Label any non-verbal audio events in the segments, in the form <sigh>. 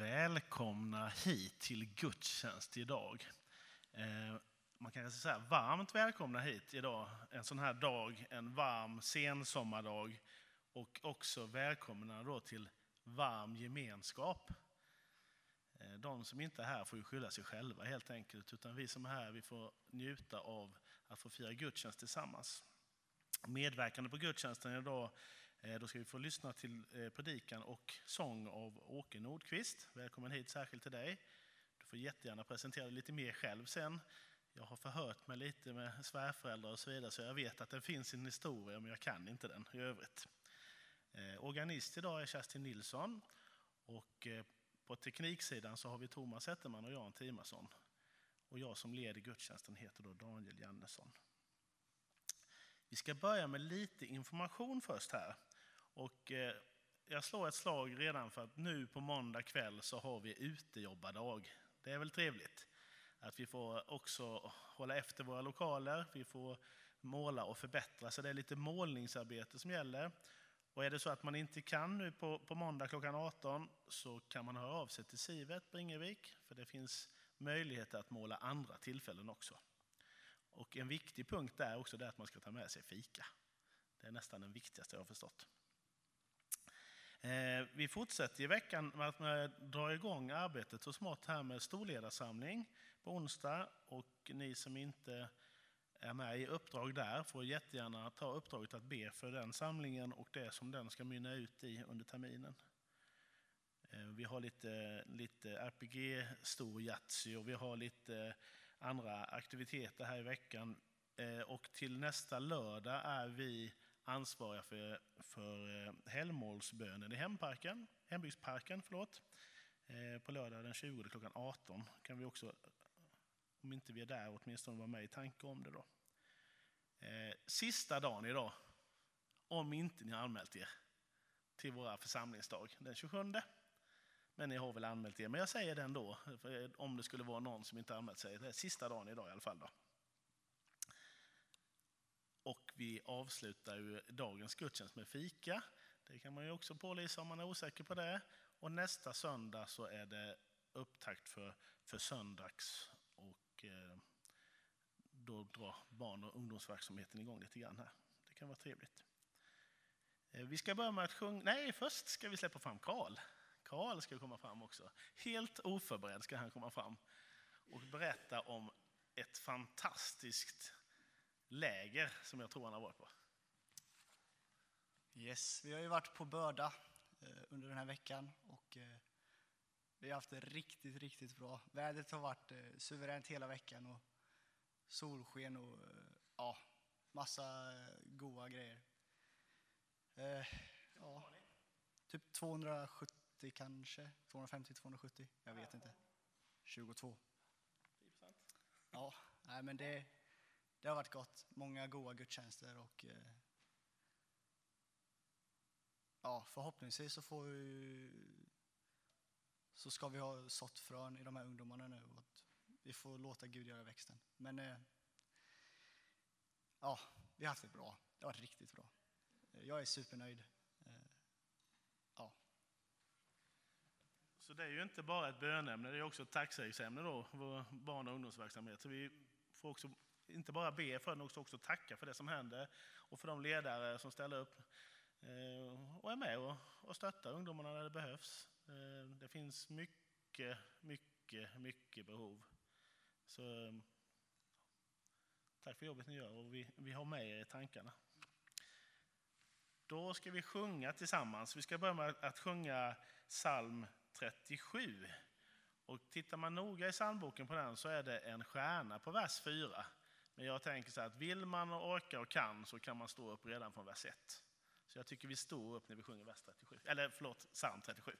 välkomna hit till gudstjänst idag. Eh, man kan säga varmt välkomna hit idag, en sån här dag, en varm sensommardag. Och också välkomna då till varm gemenskap. Eh, de som inte är här får ju skylla sig själva helt enkelt, utan vi som är här vi får njuta av att få fira gudstjänst tillsammans. Medverkande på gudstjänsten idag Eh, då ska vi få lyssna till eh, predikan och sång av Åke Nordqvist. Välkommen hit särskilt till dig. Du får jättegärna presentera dig lite mer själv sen. Jag har förhört mig lite med svärföräldrar och så vidare, så jag vet att det finns en historia, men jag kan inte den i övrigt. Eh, organist idag är Kerstin Nilsson och på tekniksidan så har vi Thomas Zetterman och Jan Timasson. Och jag som leder gudstjänsten heter då Daniel Jannesson. Vi ska börja med lite information först här. Och eh, jag slår ett slag redan för att nu på måndag kväll så har vi utejobbardag. Det är väl trevligt att vi får också hålla efter våra lokaler, vi får måla och förbättra, så det är lite målningsarbete som gäller. Och är det så att man inte kan nu på, på måndag klockan 18 så kan man höra av sig till Sivet Bringevik, för det finns möjligheter att måla andra tillfällen också. Och en viktig punkt där också är att man ska ta med sig fika. Det är nästan den viktigaste jag har förstått. Eh, vi fortsätter i veckan med att dra igång arbetet så smått här med storledarsamling på onsdag. Och ni som inte är med i uppdrag där får jättegärna ta uppdraget att be för den samlingen och det som den ska mynna ut i under terminen. Eh, vi har lite, lite RPG stor Yatzy och vi har lite andra aktiviteter här i veckan. Eh, och till nästa lördag är vi ansvariga för, för eh, helgmålsbönen i hemparken, hembygdsparken. Förlåt. Eh, på lördag den 20 klockan 18 kan vi också, om inte vi är där, åtminstone vara med i tanke om det. Då. Eh, sista dagen idag, om inte ni har anmält er till våra församlingsdag den 27. Men ni har väl anmält er, men jag säger det ändå, om det skulle vara någon som inte anmält sig. Det är sista dagen idag i alla fall. Då. Vi avslutar ju dagens gudstjänst med fika. Det kan man ju också pålysa om man är osäker på det. Och nästa söndag så är det upptakt för, för söndags och eh, då drar barn och ungdomsverksamheten igång lite grann här. Det kan vara trevligt. Eh, vi ska börja med att sjunga, nej först ska vi släppa fram Karl. Karl ska komma fram också. Helt oförberedd ska han komma fram och berätta om ett fantastiskt läger som jag tror han har varit på. Yes, vi har ju varit på Börda eh, under den här veckan och eh, vi har haft det riktigt, riktigt bra. Vädret har varit eh, suveränt hela veckan och solsken och ja, massa goda grejer. Ja, typ 270 kanske, 250-270, jag vet inte. 22. Ja, nej men det det har varit gott. Många goda gudstjänster och eh, ja, förhoppningsvis så får vi, så ska vi ha sått frön i de här ungdomarna nu och att vi får låta Gud göra växten. Men eh, ja, vi har haft det bra. Det har varit riktigt bra. Eh, jag är supernöjd. Eh, ja. Så det är ju inte bara ett bönämne, det är också ett tacksägelseämne då, vår barn och ungdomsverksamhet. Så vi får också inte bara be för den, utan också tacka för det som händer och för de ledare som ställer upp eh, och är med och stöttar ungdomarna när det behövs. Eh, det finns mycket, mycket, mycket behov. Så eh, tack för jobbet ni gör och vi, vi har med er i tankarna. Då ska vi sjunga tillsammans. Vi ska börja med att sjunga psalm 37. Och tittar man noga i psalmboken på den så är det en stjärna på vers 4. Men jag tänker så här att vill man och orkar och kan så kan man stå upp redan från vers 1. Så jag tycker vi står upp när vi sjunger vers 37, eller förlåt, psalm 37.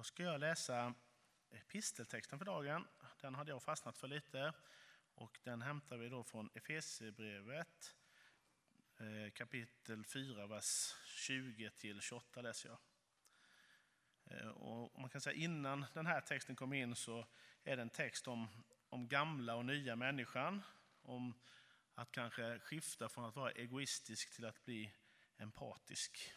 Då ska jag läsa episteltexten för dagen. Den hade jag fastnat för lite. Och den hämtar vi då från Efesierbrevet eh, kapitel 4, vers 20-28 läser jag. Eh, och man kan säga innan den här texten kom in så är det en text om, om gamla och nya människan. Om att kanske skifta från att vara egoistisk till att bli empatisk.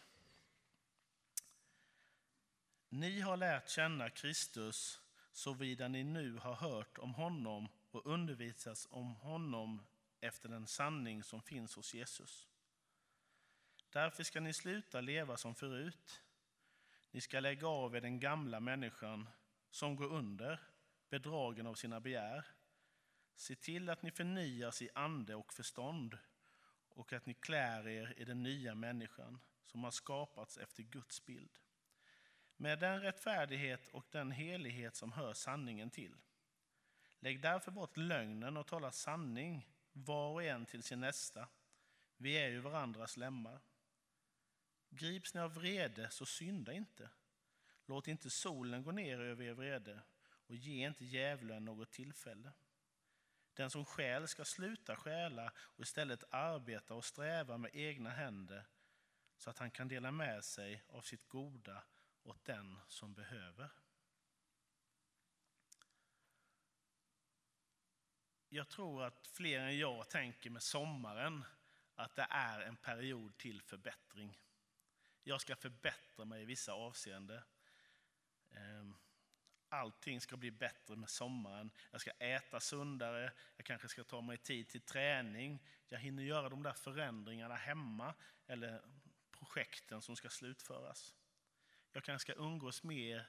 Ni har lärt känna Kristus såvida ni nu har hört om honom och undervisats om honom efter den sanning som finns hos Jesus. Därför ska ni sluta leva som förut. Ni ska lägga av er den gamla människan som går under, bedragen av sina begär. Se till att ni förnyas i ande och förstånd och att ni klär er i den nya människan som har skapats efter Guds bild. Med den rättfärdighet och den helighet som hör sanningen till. Lägg därför bort lögnen och tala sanning, var och en till sin nästa. Vi är ju varandras lemmar. Grips ni av vrede, så synda inte. Låt inte solen gå ner över er vrede och ge inte djävulen något tillfälle. Den som skäl ska sluta stjäla och istället arbeta och sträva med egna händer så att han kan dela med sig av sitt goda åt den som behöver. Jag tror att fler än jag tänker med sommaren att det är en period till förbättring. Jag ska förbättra mig i vissa avseenden. Ehm, allting ska bli bättre med sommaren. Jag ska äta sundare, jag kanske ska ta mig tid till träning. Jag hinner göra de där förändringarna hemma eller projekten som ska slutföras. Jag kanske ska umgås mer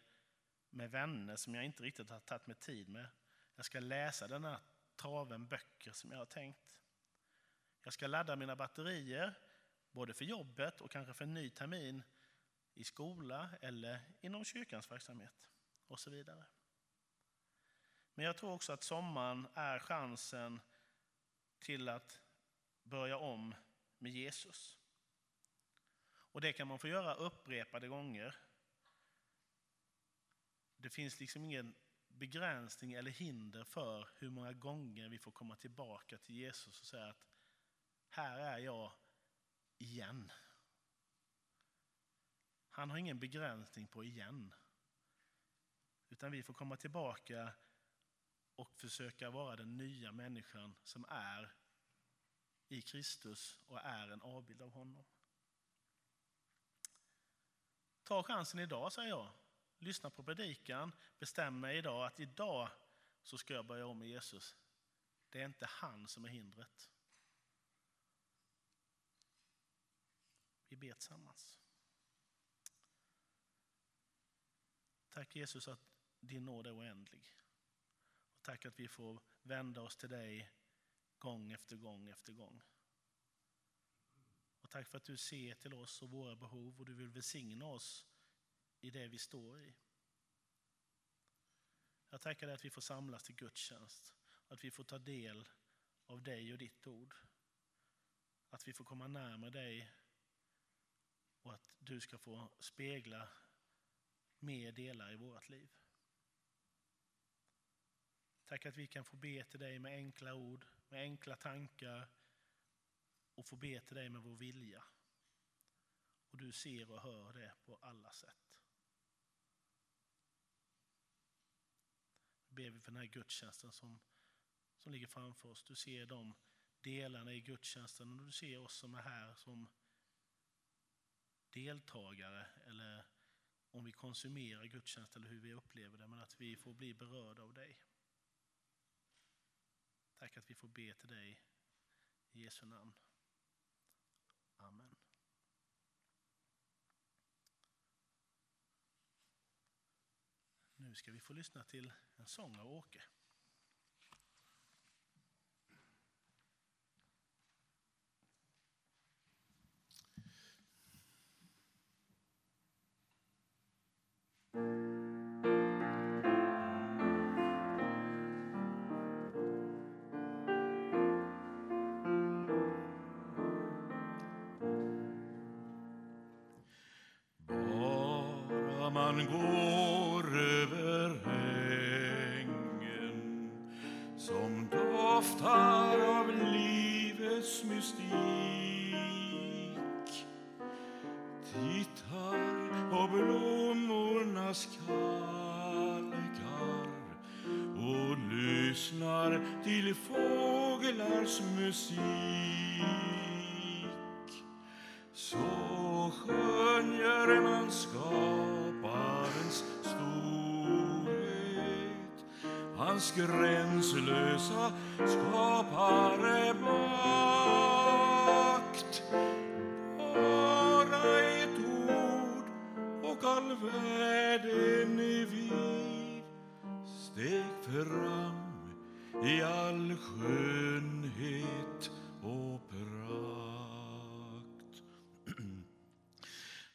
med vänner som jag inte riktigt har tagit mig tid med. Jag ska läsa den här traven böcker som jag har tänkt. Jag ska ladda mina batterier, både för jobbet och kanske för en ny termin i skola eller inom kyrkans verksamhet och så vidare. Men jag tror också att sommaren är chansen till att börja om med Jesus. Och det kan man få göra upprepade gånger. Det finns liksom ingen begränsning eller hinder för hur många gånger vi får komma tillbaka till Jesus och säga att här är jag igen. Han har ingen begränsning på igen. Utan vi får komma tillbaka och försöka vara den nya människan som är i Kristus och är en avbild av honom. Ta chansen idag, säger jag. Lyssna på predikan, bestäm mig idag att idag så ska jag börja om med Jesus. Det är inte han som är hindret. Vi ber tillsammans. Tack Jesus att din nåd är oändlig. Och tack att vi får vända oss till dig gång efter gång efter gång. Och tack för att du ser till oss och våra behov och du vill välsigna oss i det vi står i. Jag tackar dig att vi får samlas till gudstjänst, att vi får ta del av dig och ditt ord. Att vi får komma närmare dig och att du ska få spegla mer delar i vårt liv. Tack att vi kan få be till dig med enkla ord, med enkla tankar och få be till dig med vår vilja. Och du ser och hör det på alla sätt. Ber vi för den här gudstjänsten som, som ligger framför oss. Du ser de delarna i gudstjänsten och du ser oss som är här som deltagare eller om vi konsumerar gudstjänst eller hur vi upplever det, men att vi får bli berörda av dig. Tack att vi får be till dig i Jesu namn. Amen. Nu ska vi få lyssna till en sång av Åke. Gränslösa skapare makt. Bara ett ord och all världen är vid. Steg fram i all skönhet och prakt. <clears throat>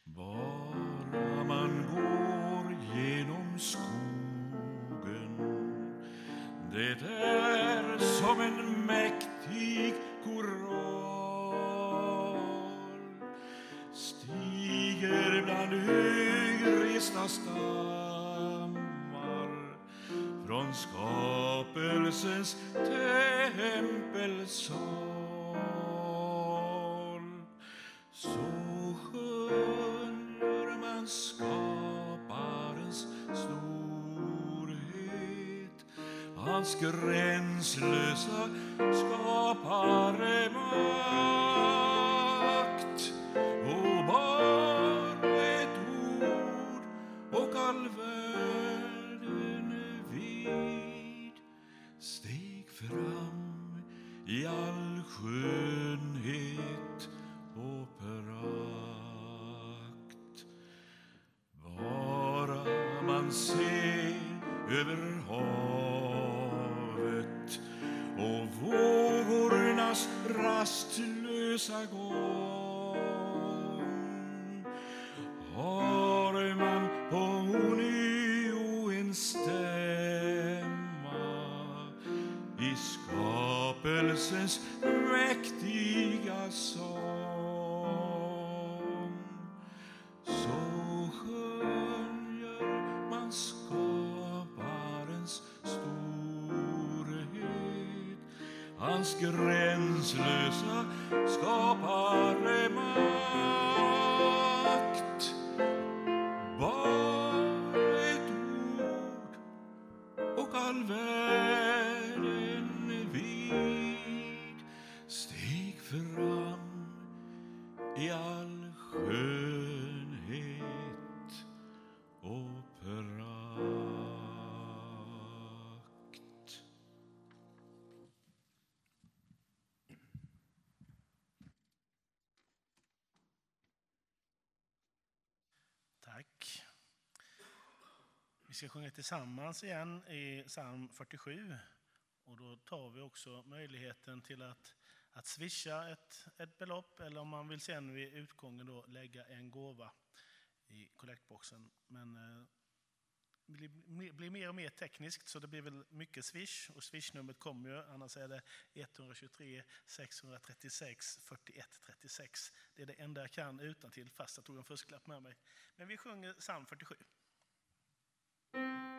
Bara man går genom skogen. Det är som en mäktig koral stiger bland högresta stammar från skapelsens tempelsal. Hans gränslösa skapare makt. Hans gränslösa skapare makt. Bara ett ord och all världen vid steg fram i all ska sjunga tillsammans igen i psalm 47. Och då tar vi också möjligheten till att, att swisha ett, ett belopp eller om man vill sen vid utgången då lägga en gåva i kollektboxen. Men eh, det blir, blir mer och mer tekniskt så det blir väl mycket swish och swishnumret kommer ju, annars är det 123 636 41 36. Det är det enda jag kan utan till fast jag tog en fusklapp med mig. Men vi sjunger psalm 47 har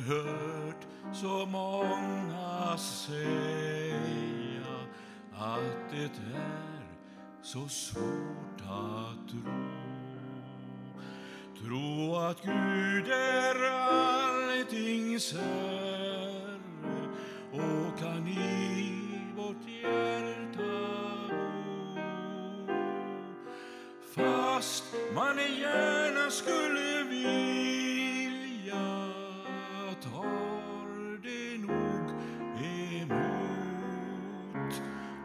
hört så många säga att det är så svårt att tro. Tro att Gud är alltings Herre och kan i vårt hjärta bo. Fast man gärna skulle vilja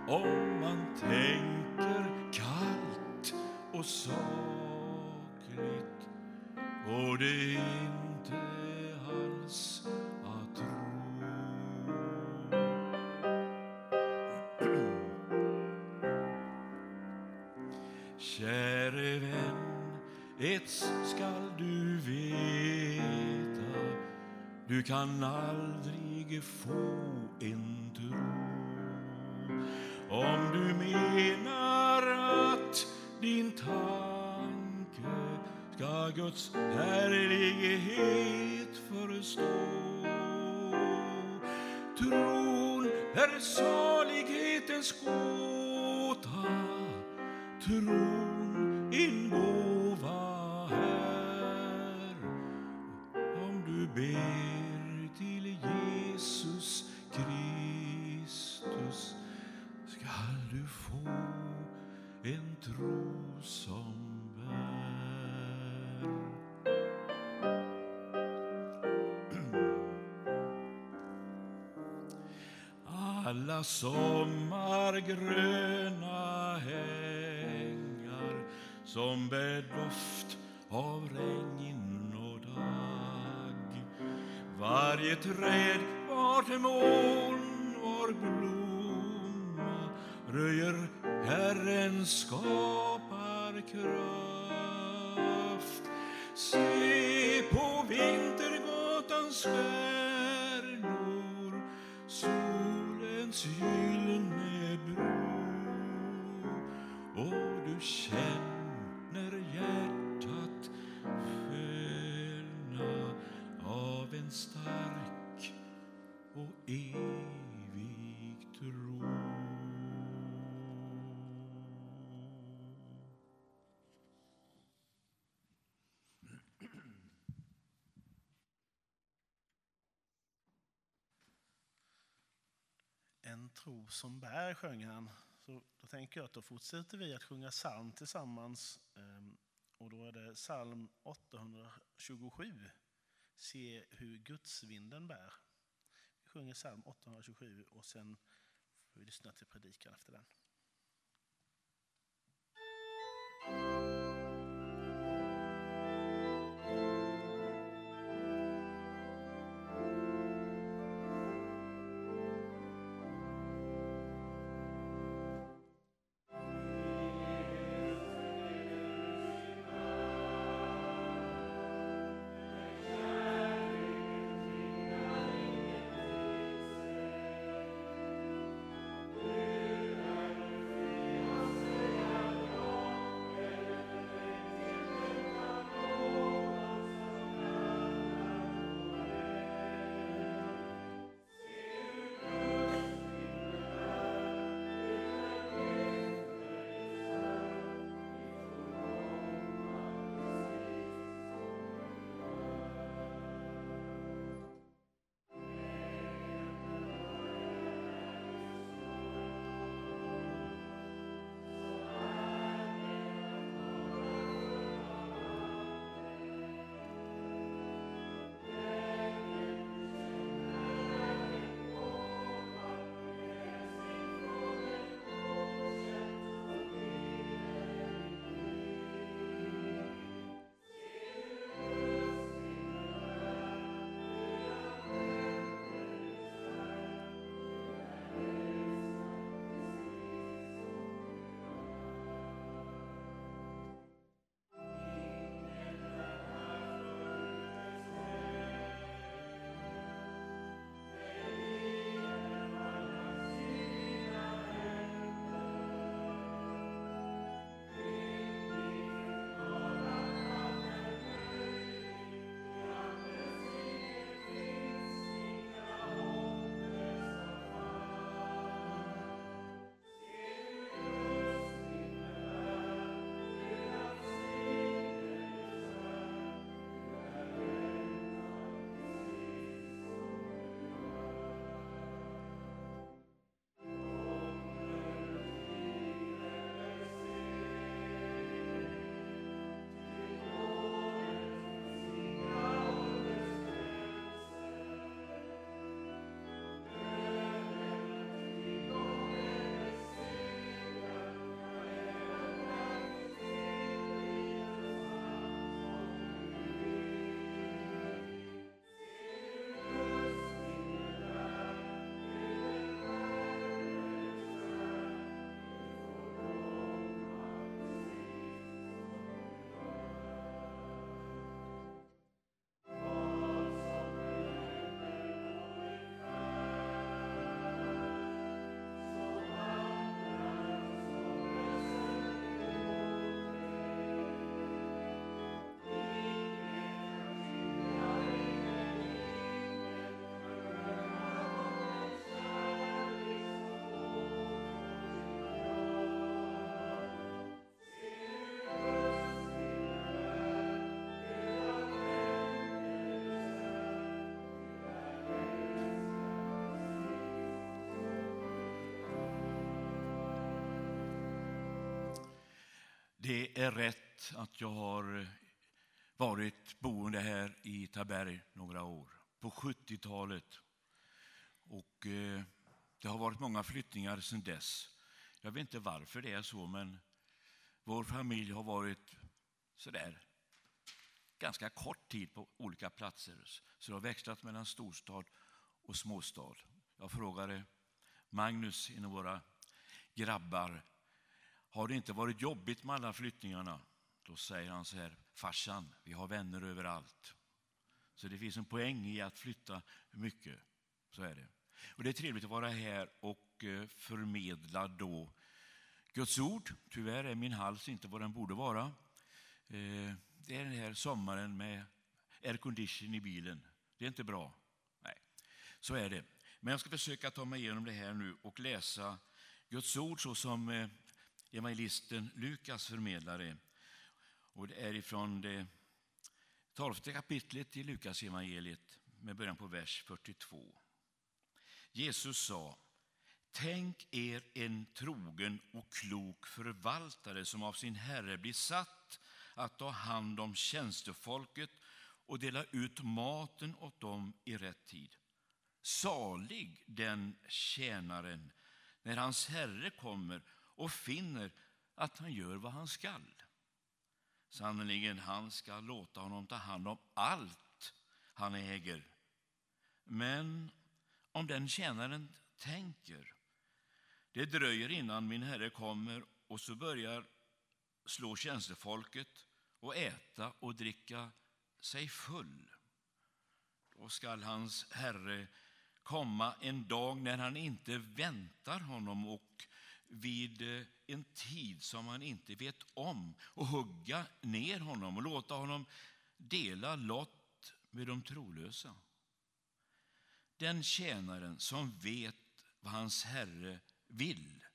om man tänker kallt och sakligt och det inte alls att tro. Käre vän, ett skall du veta du kan aldrig få en är salighetens gåta, tron ingåva här. Om du ber till Jesus Kristus skall du få en tro som Alla sommargröna hängar som bär doft av regn och dag. Varje träd, vart moln, var blomma röjer Herrens skaparkraft. Se på Vintergatans färg gyllene bro och du känner hjärtat fölna av en stark och evig tro som bär sjöng han. Så då tänker jag att då fortsätter vi att sjunga psalm tillsammans. Ehm, och då är det psalm 827. Se hur gudsvinden bär. Vi sjunger psalm 827 och sen får vi lyssna till predikan efter den. Det är rätt att jag har varit boende här i Taberg några år, på 70-talet. Och eh, det har varit många flyttningar sedan dess. Jag vet inte varför det är så, men vår familj har varit sådär ganska kort tid på olika platser. Så det har växlat mellan storstad och småstad. Jag frågade Magnus, en av våra grabbar, har det inte varit jobbigt med alla flyttningarna? Då säger han så här, farsan, vi har vänner överallt. Så det finns en poäng i att flytta mycket. Så är det. Och det är trevligt att vara här och eh, förmedla då Guds ord. Tyvärr är min hals inte vad den borde vara. Eh, det är den här sommaren med aircondition i bilen. Det är inte bra. Nej, så är det. Men jag ska försöka ta mig igenom det här nu och läsa Guds ord så som eh, evangelisten Lukas förmedlare. Och det är ifrån det tolfte kapitlet i Lukas evangeliet med början på vers 42. Jesus sa, tänk er en trogen och klok förvaltare som av sin herre blir satt att ta hand om tjänstefolket och dela ut maten åt dem i rätt tid. Salig den tjänaren när hans herre kommer och finner att han gör vad han skall. Sannerligen, han ska låta honom ta hand om allt han äger. Men om den tjänaren tänker, det dröjer innan min herre kommer och så börjar slå tjänstefolket och äta och dricka sig full. Då skall hans herre komma en dag när han inte väntar honom och vid eh, en tid som han inte vet om och hugga ner honom och låta honom dela lott med de trolösa. Den tjänaren som vet vad hans herre vill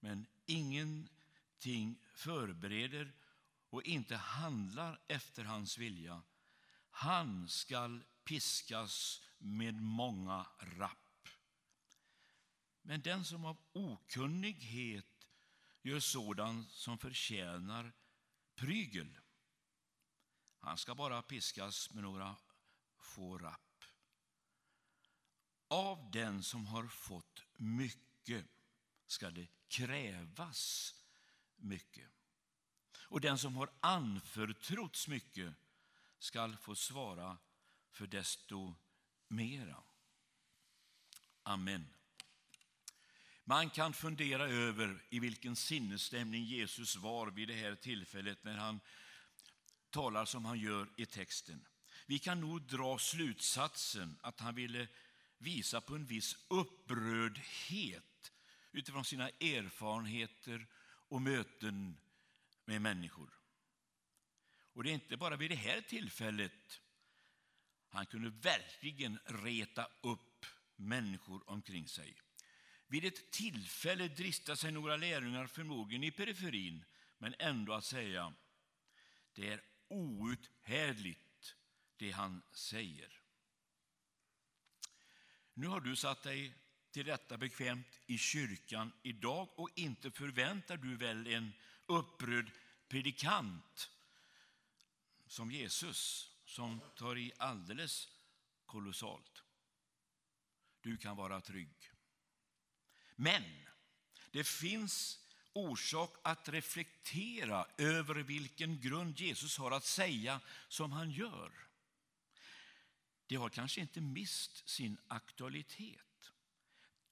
men ingenting förbereder och inte handlar efter hans vilja, han skall piskas med många rapp. Men den som av okunnighet gör sådant som förtjänar prygel, han ska bara piskas med några få rapp. Av den som har fått mycket ska det krävas mycket. Och den som har anförtrotts mycket skall få svara för desto mera. Amen. Man kan fundera över i vilken sinnesstämning Jesus var vid det här tillfället när han talar som han gör i texten. Vi kan nog dra slutsatsen att han ville visa på en viss upprördhet utifrån sina erfarenheter och möten med människor. Och det är inte bara vid det här tillfället han kunde verkligen reta upp människor omkring sig. Vid ett tillfälle dristar sig några lärjungar förmodligen i periferin, men ändå att säga det är outhärdligt det han säger. Nu har du satt dig till detta bekvämt i kyrkan idag och inte förväntar du väl en upprörd predikant som Jesus som tar i alldeles kolossalt. Du kan vara trygg. Men det finns orsak att reflektera över vilken grund Jesus har att säga som han gör. Det har kanske inte mist sin aktualitet.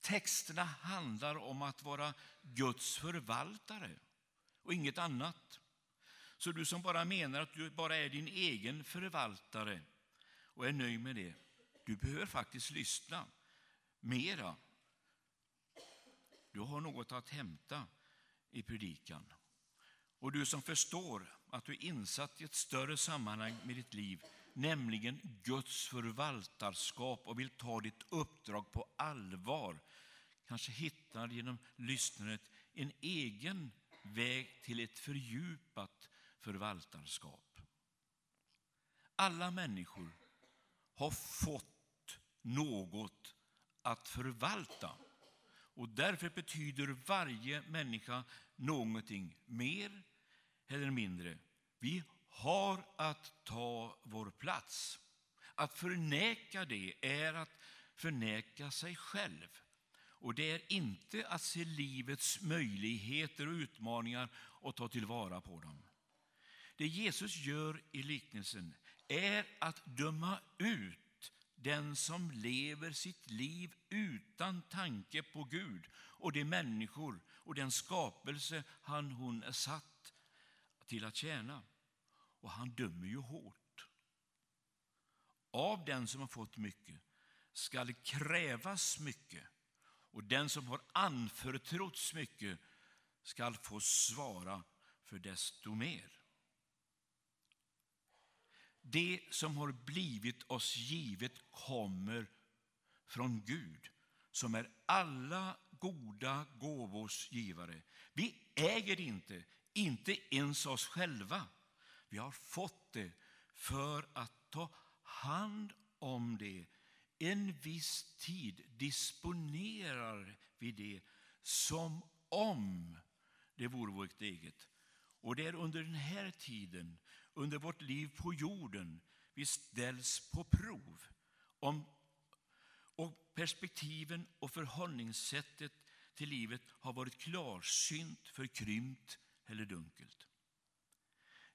Texterna handlar om att vara Guds förvaltare och inget annat. Så du som bara menar att du bara är din egen förvaltare och är nöjd med det, du behöver faktiskt lyssna mera. Du har något att hämta i predikan. Och du som förstår att du är insatt i ett större sammanhang med ditt liv, nämligen Guds förvaltarskap och vill ta ditt uppdrag på allvar, kanske hittar genom lyssnandet en egen väg till ett fördjupat förvaltarskap. Alla människor har fått något att förvalta. Och därför betyder varje människa någonting mer eller mindre. Vi har att ta vår plats. Att förneka det är att förneka sig själv. Och det är inte att se livets möjligheter och utmaningar och ta tillvara på dem. Det Jesus gör i liknelsen är att döma ut den som lever sitt liv utan tanke på Gud och de människor och den skapelse han hon är satt till att tjäna. Och han dömer ju hårt. Av den som har fått mycket skall krävas mycket och den som har anförtrotts mycket skall få svara för desto mer. Det som har blivit oss givet kommer från Gud som är alla goda gåvors givare. Vi äger det inte, inte ens oss själva. Vi har fått det för att ta hand om det. En viss tid disponerar vi det som om det vore vårt eget. Och det är under den här tiden, under vårt liv på jorden, vi ställs på prov. Om, och perspektiven och förhållningssättet till livet har varit klarsynt, förkrympt eller dunkelt.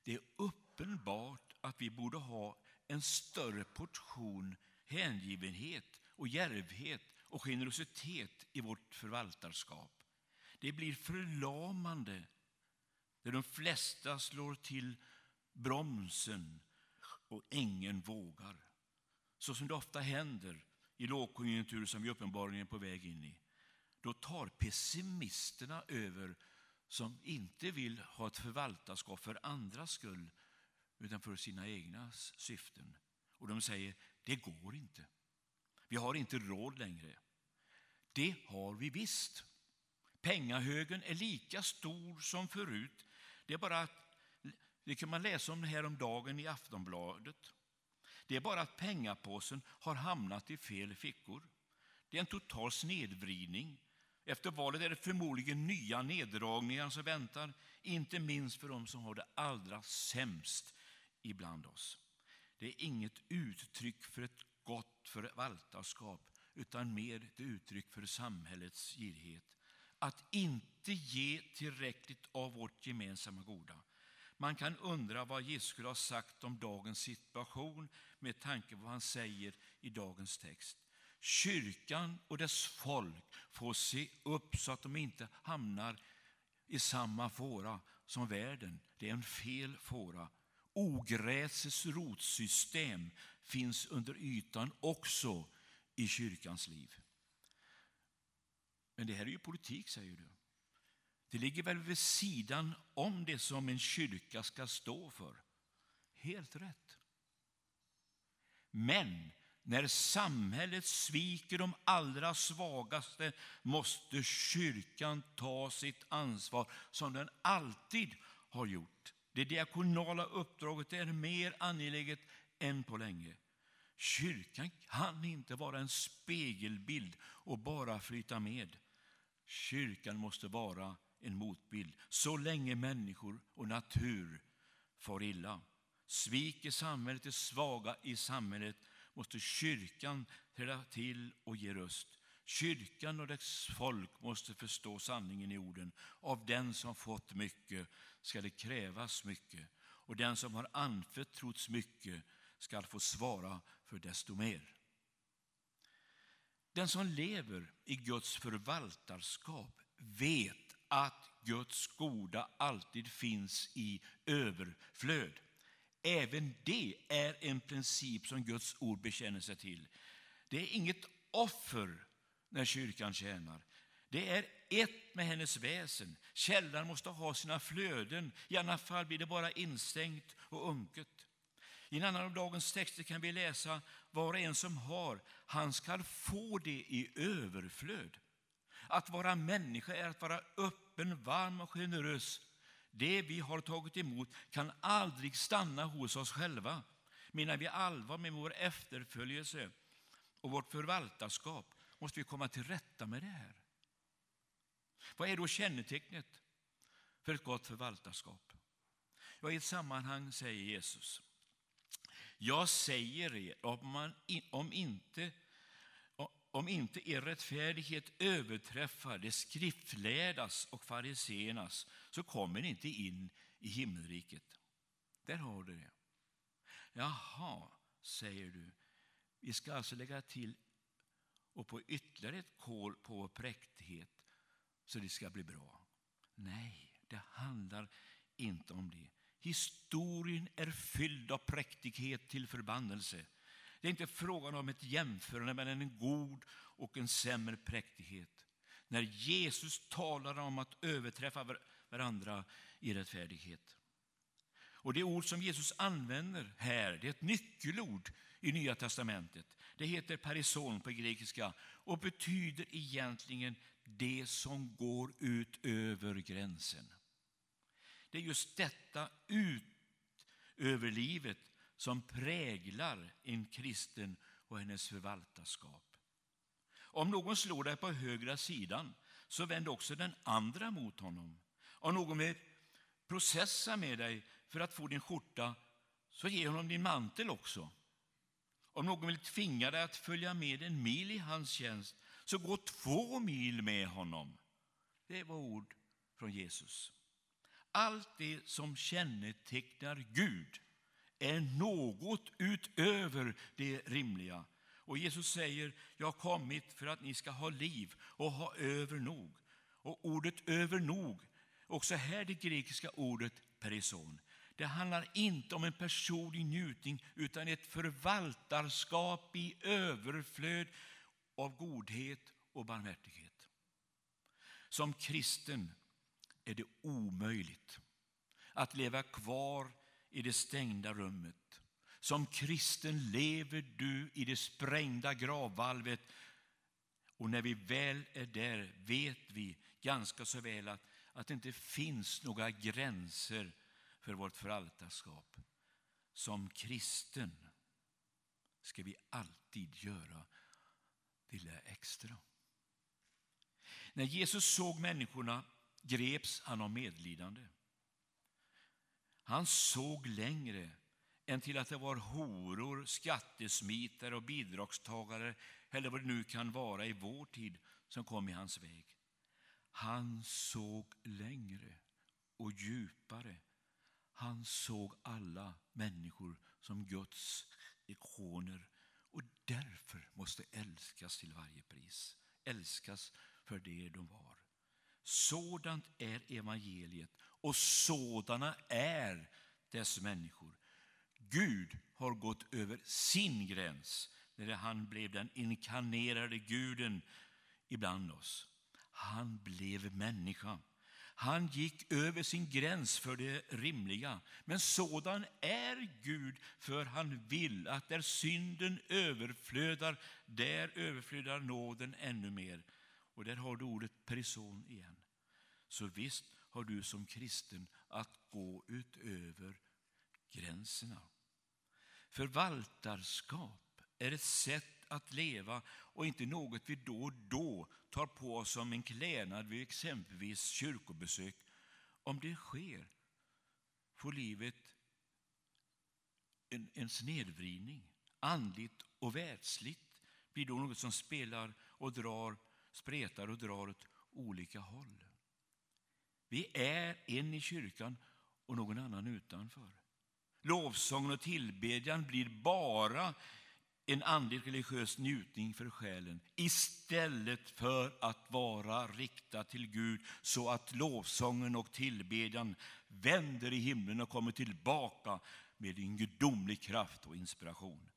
Det är uppenbart att vi borde ha en större portion hängivenhet och djärvhet och generositet i vårt förvaltarskap. Det blir förlamande när de flesta slår till bromsen och ingen vågar. Så som det ofta händer i lågkonjunktur som vi uppenbarligen är på väg in i. Då tar pessimisterna över som inte vill ha ett förvaltarskap för andras skull utan för sina egna syften. Och de säger, det går inte. Vi har inte råd längre. Det har vi visst. Pengahögen är lika stor som förut. Det är bara att, det kan man läsa om häromdagen i Aftonbladet. Det är bara att pengapåsen har hamnat i fel fickor. Det är en total snedvridning. Efter valet är det förmodligen nya neddragningar som väntar, inte minst för de som har det allra sämst ibland oss. Det är inget uttryck för ett gott förvaltarskap utan mer ett uttryck för samhällets girighet. Att inte ge tillräckligt av vårt gemensamma goda. Man kan undra vad Jesus skulle ha sagt om dagens situation med tanke på vad han säger i dagens text. Kyrkan och dess folk får se upp så att de inte hamnar i samma fåra som världen. Det är en fel fåra. Ogräsets rotsystem finns under ytan också i kyrkans liv. Men det här är ju politik, säger du. Det ligger väl vid sidan om det som en kyrka ska stå för. Helt rätt. Men när samhället sviker de allra svagaste måste kyrkan ta sitt ansvar som den alltid har gjort. Det diakonala uppdraget är mer angeläget än på länge. Kyrkan kan inte vara en spegelbild och bara flyta med. Kyrkan måste vara en motbild så länge människor och natur far illa. Sviker samhället de svaga i samhället måste kyrkan träda till och ge röst. Kyrkan och dess folk måste förstå sanningen i orden. Av den som fått mycket ska det krävas mycket och den som har anförtrotts mycket ska få svara för desto mer. Den som lever i Guds förvaltarskap vet att Guds goda alltid finns i överflöd. Även det är en princip som Guds ord bekänner sig till. Det är inget offer när kyrkan tjänar. Det är ett med hennes väsen. Källan måste ha sina flöden, i annat fall blir det bara instängt och unket. I en annan av dagens texter kan vi läsa, var och en som har, han skall få det i överflöd. Att vara människa är att vara öppen, varm och generös. Det vi har tagit emot kan aldrig stanna hos oss själva. Menar vi allvar med vår efterföljelse och vårt förvaltarskap måste vi komma till rätta med det här. Vad är då kännetecknet för ett gott förvaltarskap? Ja, I ett sammanhang säger Jesus, jag säger er, om, man, om, inte, om inte er rättfärdighet överträffar det skriftlärdas och fariseernas så kommer ni inte in i himmelriket. Där har du det. Jaha, säger du. Vi ska alltså lägga till och på ytterligare ett kol på vår präktighet så det ska bli bra. Nej, det handlar inte om det. Historien är fylld av präktighet till förbannelse. Det är inte frågan om ett jämförande mellan en god och en sämre präktighet. När Jesus talar om att överträffa varandra i rättfärdighet. Och det ord som Jesus använder här, det är ett nyckelord i Nya Testamentet. Det heter parison på grekiska och betyder egentligen det som går ut över gränsen. Det är just detta ut över livet som präglar en kristen och hennes förvaltarskap. Om någon slår dig på högra sidan, så vänd också den andra mot honom. Om någon vill processa med dig för att få din skjorta, så ge honom din mantel också. Om någon vill tvinga dig att följa med en mil i hans tjänst, så gå två mil med honom. Det var ord från Jesus. Allt det som kännetecknar Gud är något utöver det rimliga. Och Jesus säger, jag har kommit för att ni ska ha liv och ha över nog. Och ordet över nog, också här det grekiska ordet perison. Det handlar inte om en personlig njutning utan ett förvaltarskap i överflöd av godhet och barmhärtighet. Som kristen är det omöjligt att leva kvar i det stängda rummet. Som kristen lever du i det sprängda gravvalvet och när vi väl är där vet vi ganska så väl att, att det inte finns några gränser för vårt föraltarskap. Som kristen ska vi alltid göra det lilla extra. När Jesus såg människorna greps han av medlidande. Han såg längre än till att det var horor, skattesmitare och bidragstagare eller vad det nu kan vara i vår tid som kom i hans väg. Han såg längre och djupare. Han såg alla människor som Guds ikoner och därför måste älskas till varje pris. Älskas för det de var. Sådant är evangeliet och sådana är dess människor. Gud har gått över sin gräns när han blev den inkarnerade guden ibland oss. Han blev människa. Han gick över sin gräns för det rimliga. Men sådan är Gud, för han vill att där synden överflödar, där överflödar nåden ännu mer. Och där har du ordet person igen. Så visst har du som kristen att gå utöver gränserna. Förvaltarskap är ett sätt att leva och inte något vi då och då tar på oss som en klädnad vid exempelvis kyrkobesök. Om det sker får livet en, en snedvridning. Andligt och världsligt blir då något som spelar och drar, spretar och drar åt olika håll. Vi är en i kyrkan och någon annan utanför. Lovsången och tillbedjan blir bara en andlig religiös njutning för själen istället för att vara riktad till Gud så att lovsången och tillbedjan vänder i himlen och kommer tillbaka med en gudomlig kraft och inspiration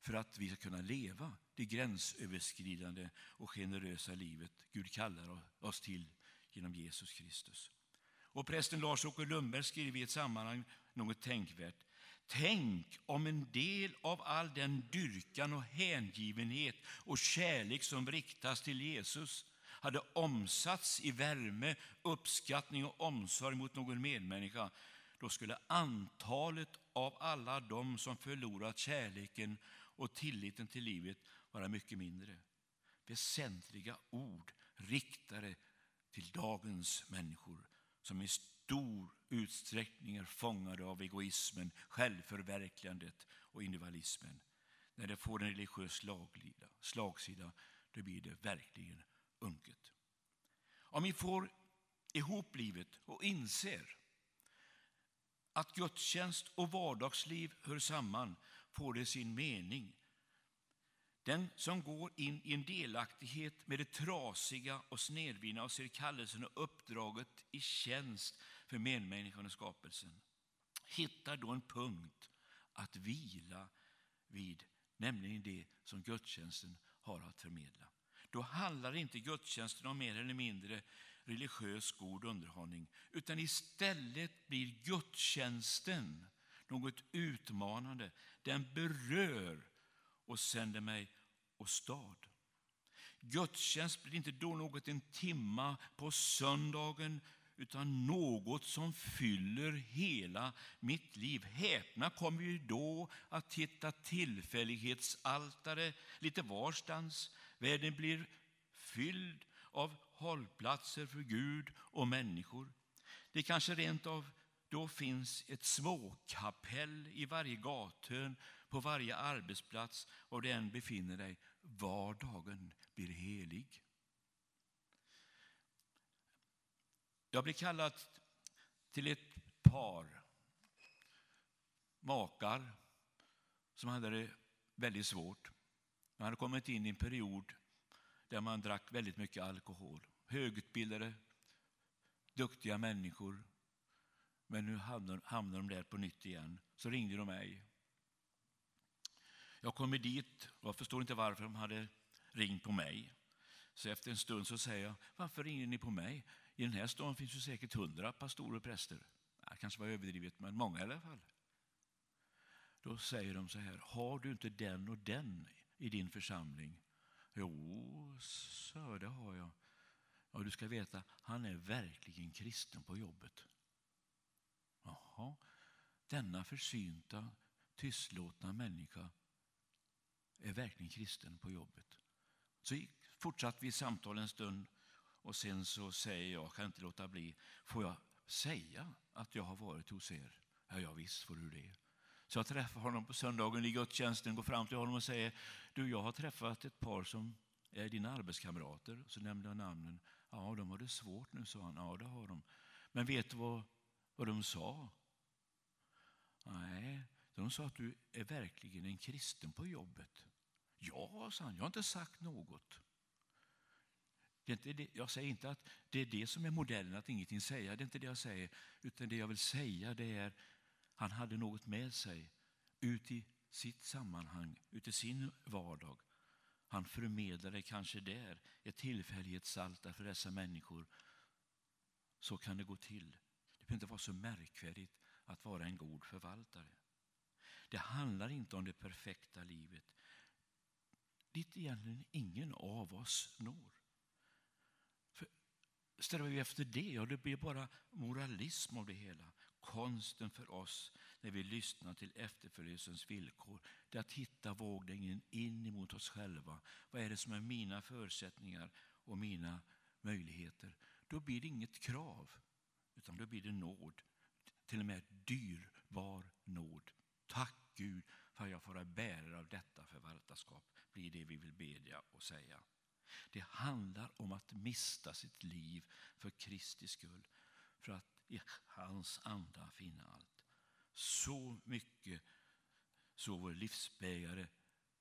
för att vi ska kunna leva det gränsöverskridande och generösa livet Gud kallar oss till genom Jesus Kristus. Och prästen Lars-Åke Lundberg skriver i ett sammanhang något tänkvärt. Tänk om en del av all den dyrkan och hängivenhet och kärlek som riktas till Jesus hade omsatts i värme, uppskattning och omsorg mot någon medmänniska. Då skulle antalet av alla de som förlorat kärleken och tilliten till livet vara mycket mindre. Väsentliga ord riktade till dagens människor som i stor utsträckning är fångade av egoismen, självförverkligandet och individualismen. När det får en religiös slaglida, slagsida, då blir det verkligen unket. Om vi får ihop livet och inser att gudstjänst och vardagsliv hör samman får det sin mening. Den som går in i en delaktighet med det trasiga och snedvridna och ser kallelsen och uppdraget i tjänst för medmänniskan och skapelsen hittar då en punkt att vila vid, nämligen det som gudstjänsten har att förmedla. Då handlar inte gudstjänsten om mer eller mindre religiös god underhållning, utan istället blir gudstjänsten något utmanande. Den berör och sänder mig åstad. Gudstjänst blir inte då något en timma på söndagen utan något som fyller hela mitt liv. Häpna kommer vi då att hitta tillfällighetsaltare lite varstans. Världen blir fylld av hållplatser för Gud och människor. Det kanske rent av då finns ett småkapell i varje gathörn, på varje arbetsplats, var du än befinner dig. Vardagen blir helig. Jag blev kallad till ett par makar som hade det väldigt svårt. Man hade kommit in i en period där man drack väldigt mycket alkohol. Högutbildade, duktiga människor. Men nu hamnar de där på nytt igen. Så ringde de mig. Jag kommer dit och jag förstår inte varför de hade ringt på mig. Så efter en stund så säger jag, varför ringer ni på mig? I den här staden finns ju säkert hundra pastorer och präster. Det kanske var överdrivet, men många i alla fall. Då säger de så här, har du inte den och den i din församling? Jo, så det har jag. Och du ska veta, han är verkligen kristen på jobbet. Jaha, denna försynta, tystlåtna människa är verkligen kristen på jobbet. Så fortsatte vi samtal en stund och sen så säger jag, kan inte låta bli, får jag säga att jag har varit hos er? Ja, ja visst får du det. Så jag träffar honom på söndagen i gudstjänsten, går fram till honom och säger, du jag har träffat ett par som är dina arbetskamrater. Så nämnde jag namnen. Ja, de har det svårt nu, sa han. Ja, det har de. Men vet du vad, vad de sa? Nej, de sa att du är verkligen en kristen på jobbet. Ja, sa han, jag har inte sagt något. Det är inte det, jag säger inte att det är det som är modellen, att ingenting säga. Det är inte det jag säger. Utan det jag vill säga det är, han hade något med sig ut i sitt sammanhang, ut i sin vardag. Han förmedlade kanske där ett tillfällighetsaltar för dessa människor. Så kan det gå till. Det behöver inte vara så märkvärdigt att vara en god förvaltare. Det handlar inte om det perfekta livet dit egentligen ingen av oss når. För strävar vi efter det, ja, det blir bara moralism av det hela. Konsten för oss när vi lyssnar till efterföljelsens villkor, det är att hitta vågningen in emot oss själva. Vad är det som är mina förutsättningar och mina möjligheter? Då blir det inget krav, utan då blir det nåd. Till och med dyrbar nåd. Tack Gud för att jag får vara bärare av detta förvaltarskap, blir det vi vill bedja och säga. Det handlar om att mista sitt liv för Kristi skull, för att i hans anda finna allt. Så mycket så vår livsbägare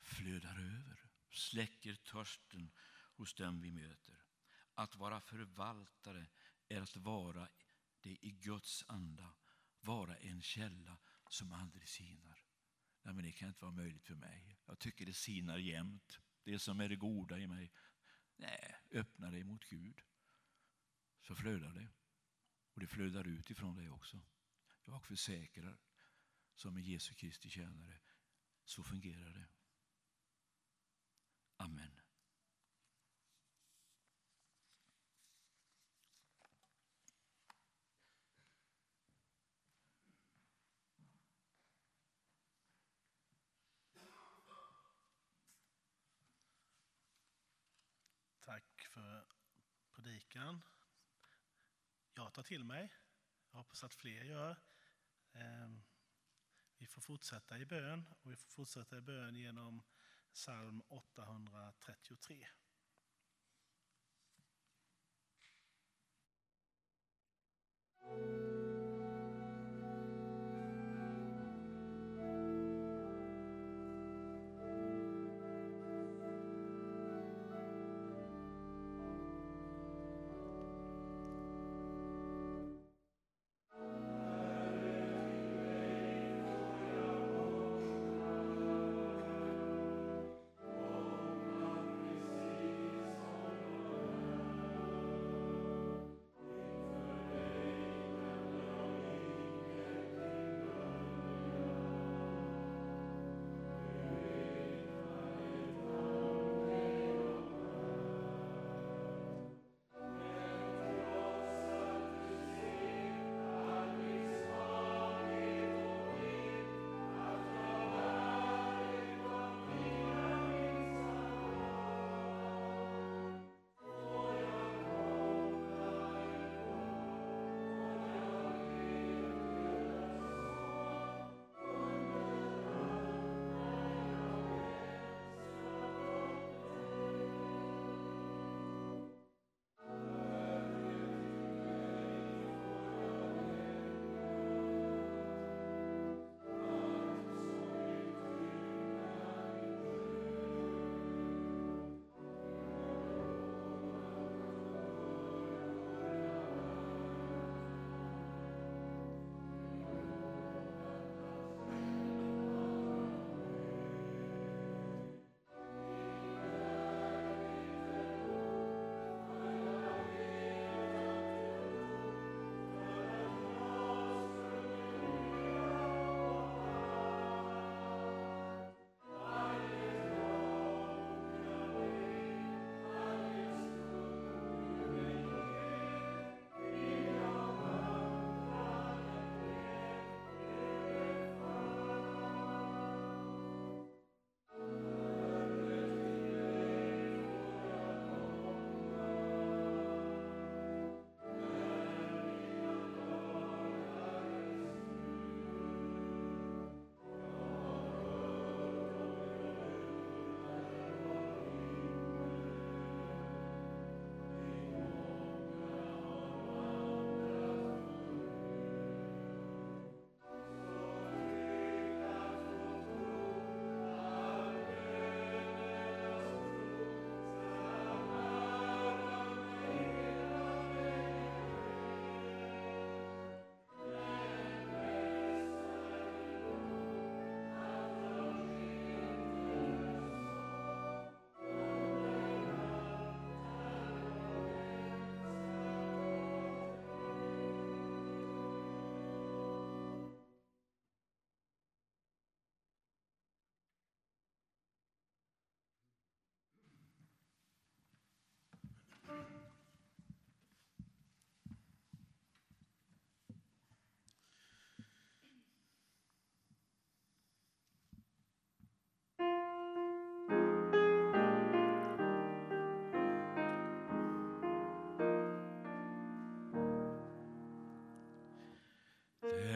flödar över, släcker törsten hos dem vi möter. Att vara förvaltare är att vara det i Guds anda, vara en källa som aldrig sinar. Nej, men det kan inte vara möjligt för mig. Jag tycker det sinar jämt. Det som är det goda i mig. Nej, öppna dig mot Gud så flödar det. Och det flödar ut ifrån dig också. Jag försäkrar som en Jesu Kristi tjänare, så fungerar det. Amen. Predikan. Jag tar till mig. Jag hoppas att fler gör. Ehm, vi får fortsätta i bön och vi får fortsätta i bön genom psalm 833.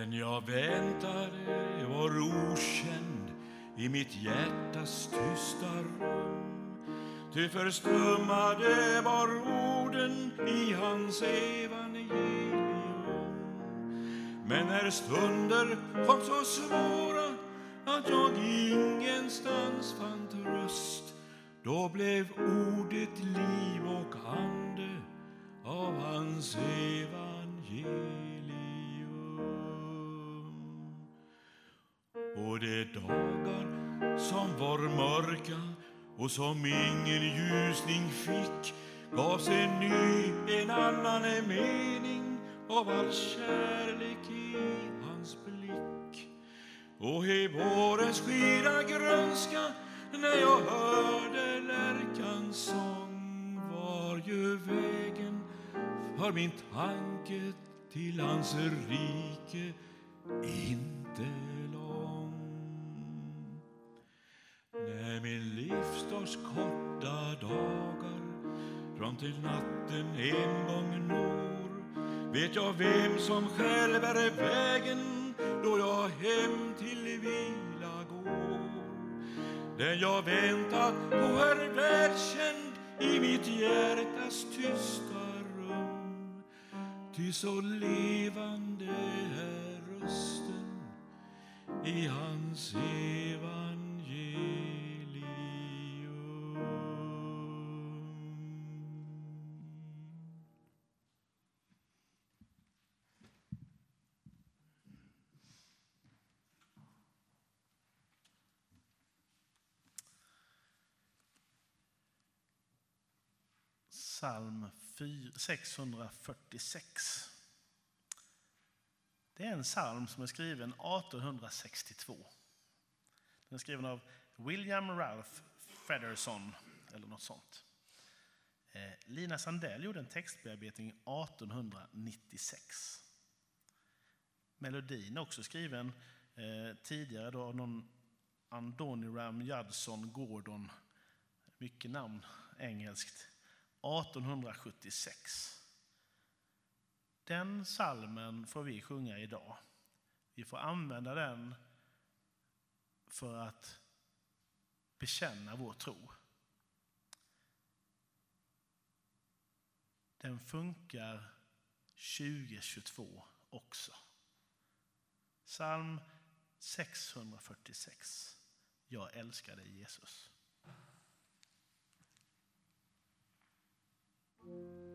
Men jag väntade var okänd i mitt hjärtas tysta rum. Ty förstummade var orden i hans evangelium. Men när stunder kom så svåra att jag ingenstans fann tröst då blev ordet liv och ande av hans evangelium. Dagar som var mörka och som ingen ljusning fick gavs en ny, en annan mening av all kärlek i hans blick. Och i vårens skira grönska när jag hörde lärkans sång var ju vägen för min tanke till hans rike inte När min livsdags korta dagar fram till natten en gång når vet jag vem som själv är vägen då jag hem till vila går. Den jag väntat på är välkänd i mitt hjärtas tysta rum. Ty så levande är rösten i hans evangelium. Psalm 646. Det är en psalm som är skriven 1862. Den är skriven av William Ralph Fedderson, eller något sånt. Eh, Lina Sandell gjorde en textbearbetning 1896. Melodin är också skriven eh, tidigare då av någon Andoniram Judson Gordon, mycket namn engelskt, 1876. Den salmen får vi sjunga idag. Vi får använda den för att bekänna vår tro. Den funkar 2022 också. Psalm 646. Jag älskar dig Jesus. Thank you.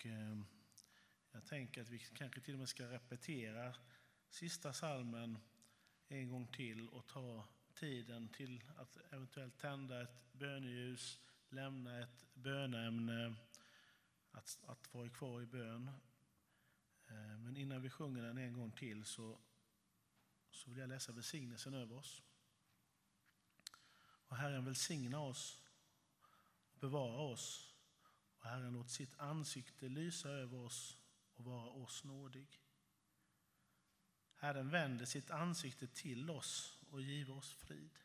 Och eh, jag tänker att vi kanske till och med ska repetera sista salmen en gång till och ta tiden till att eventuellt tända ett böneljus, lämna ett böneämne, att, att vara kvar i bön. Eh, men innan vi sjunger den en gång till så så vill jag läsa välsignelsen över oss. Och Herren välsigna oss och bevara oss. Och Herren låt sitt ansikte lysa över oss och vara oss nådig. Herren vänder sitt ansikte till oss och giver oss frid.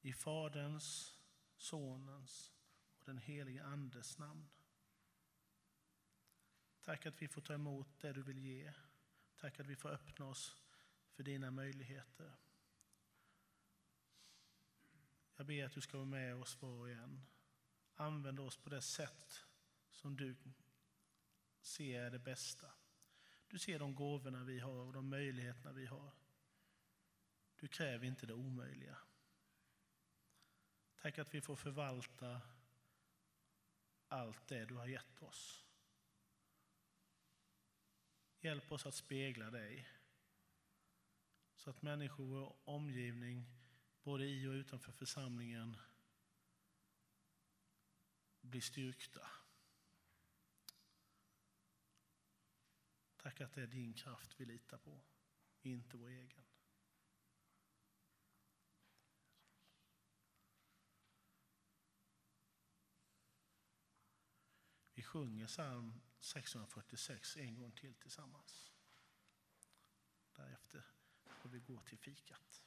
I Faderns, Sonens och den helige Andes namn. Tack att vi får ta emot det du vill ge. Tack att vi får öppna oss för dina möjligheter. Jag ber att du ska vara med oss var och en. Använd oss på det sätt som du ser är det bästa. Du ser de gåvorna vi har och de möjligheterna vi har. Du kräver inte det omöjliga. Tack att vi får förvalta allt det du har gett oss. Hjälp oss att spegla dig så att människor och omgivning, både i och utanför församlingen, bli styrkta. Tack att det är din kraft vi litar på, inte vår egen. Vi sjunger psalm 646 en gång till tillsammans. Därefter får vi gå till fikat.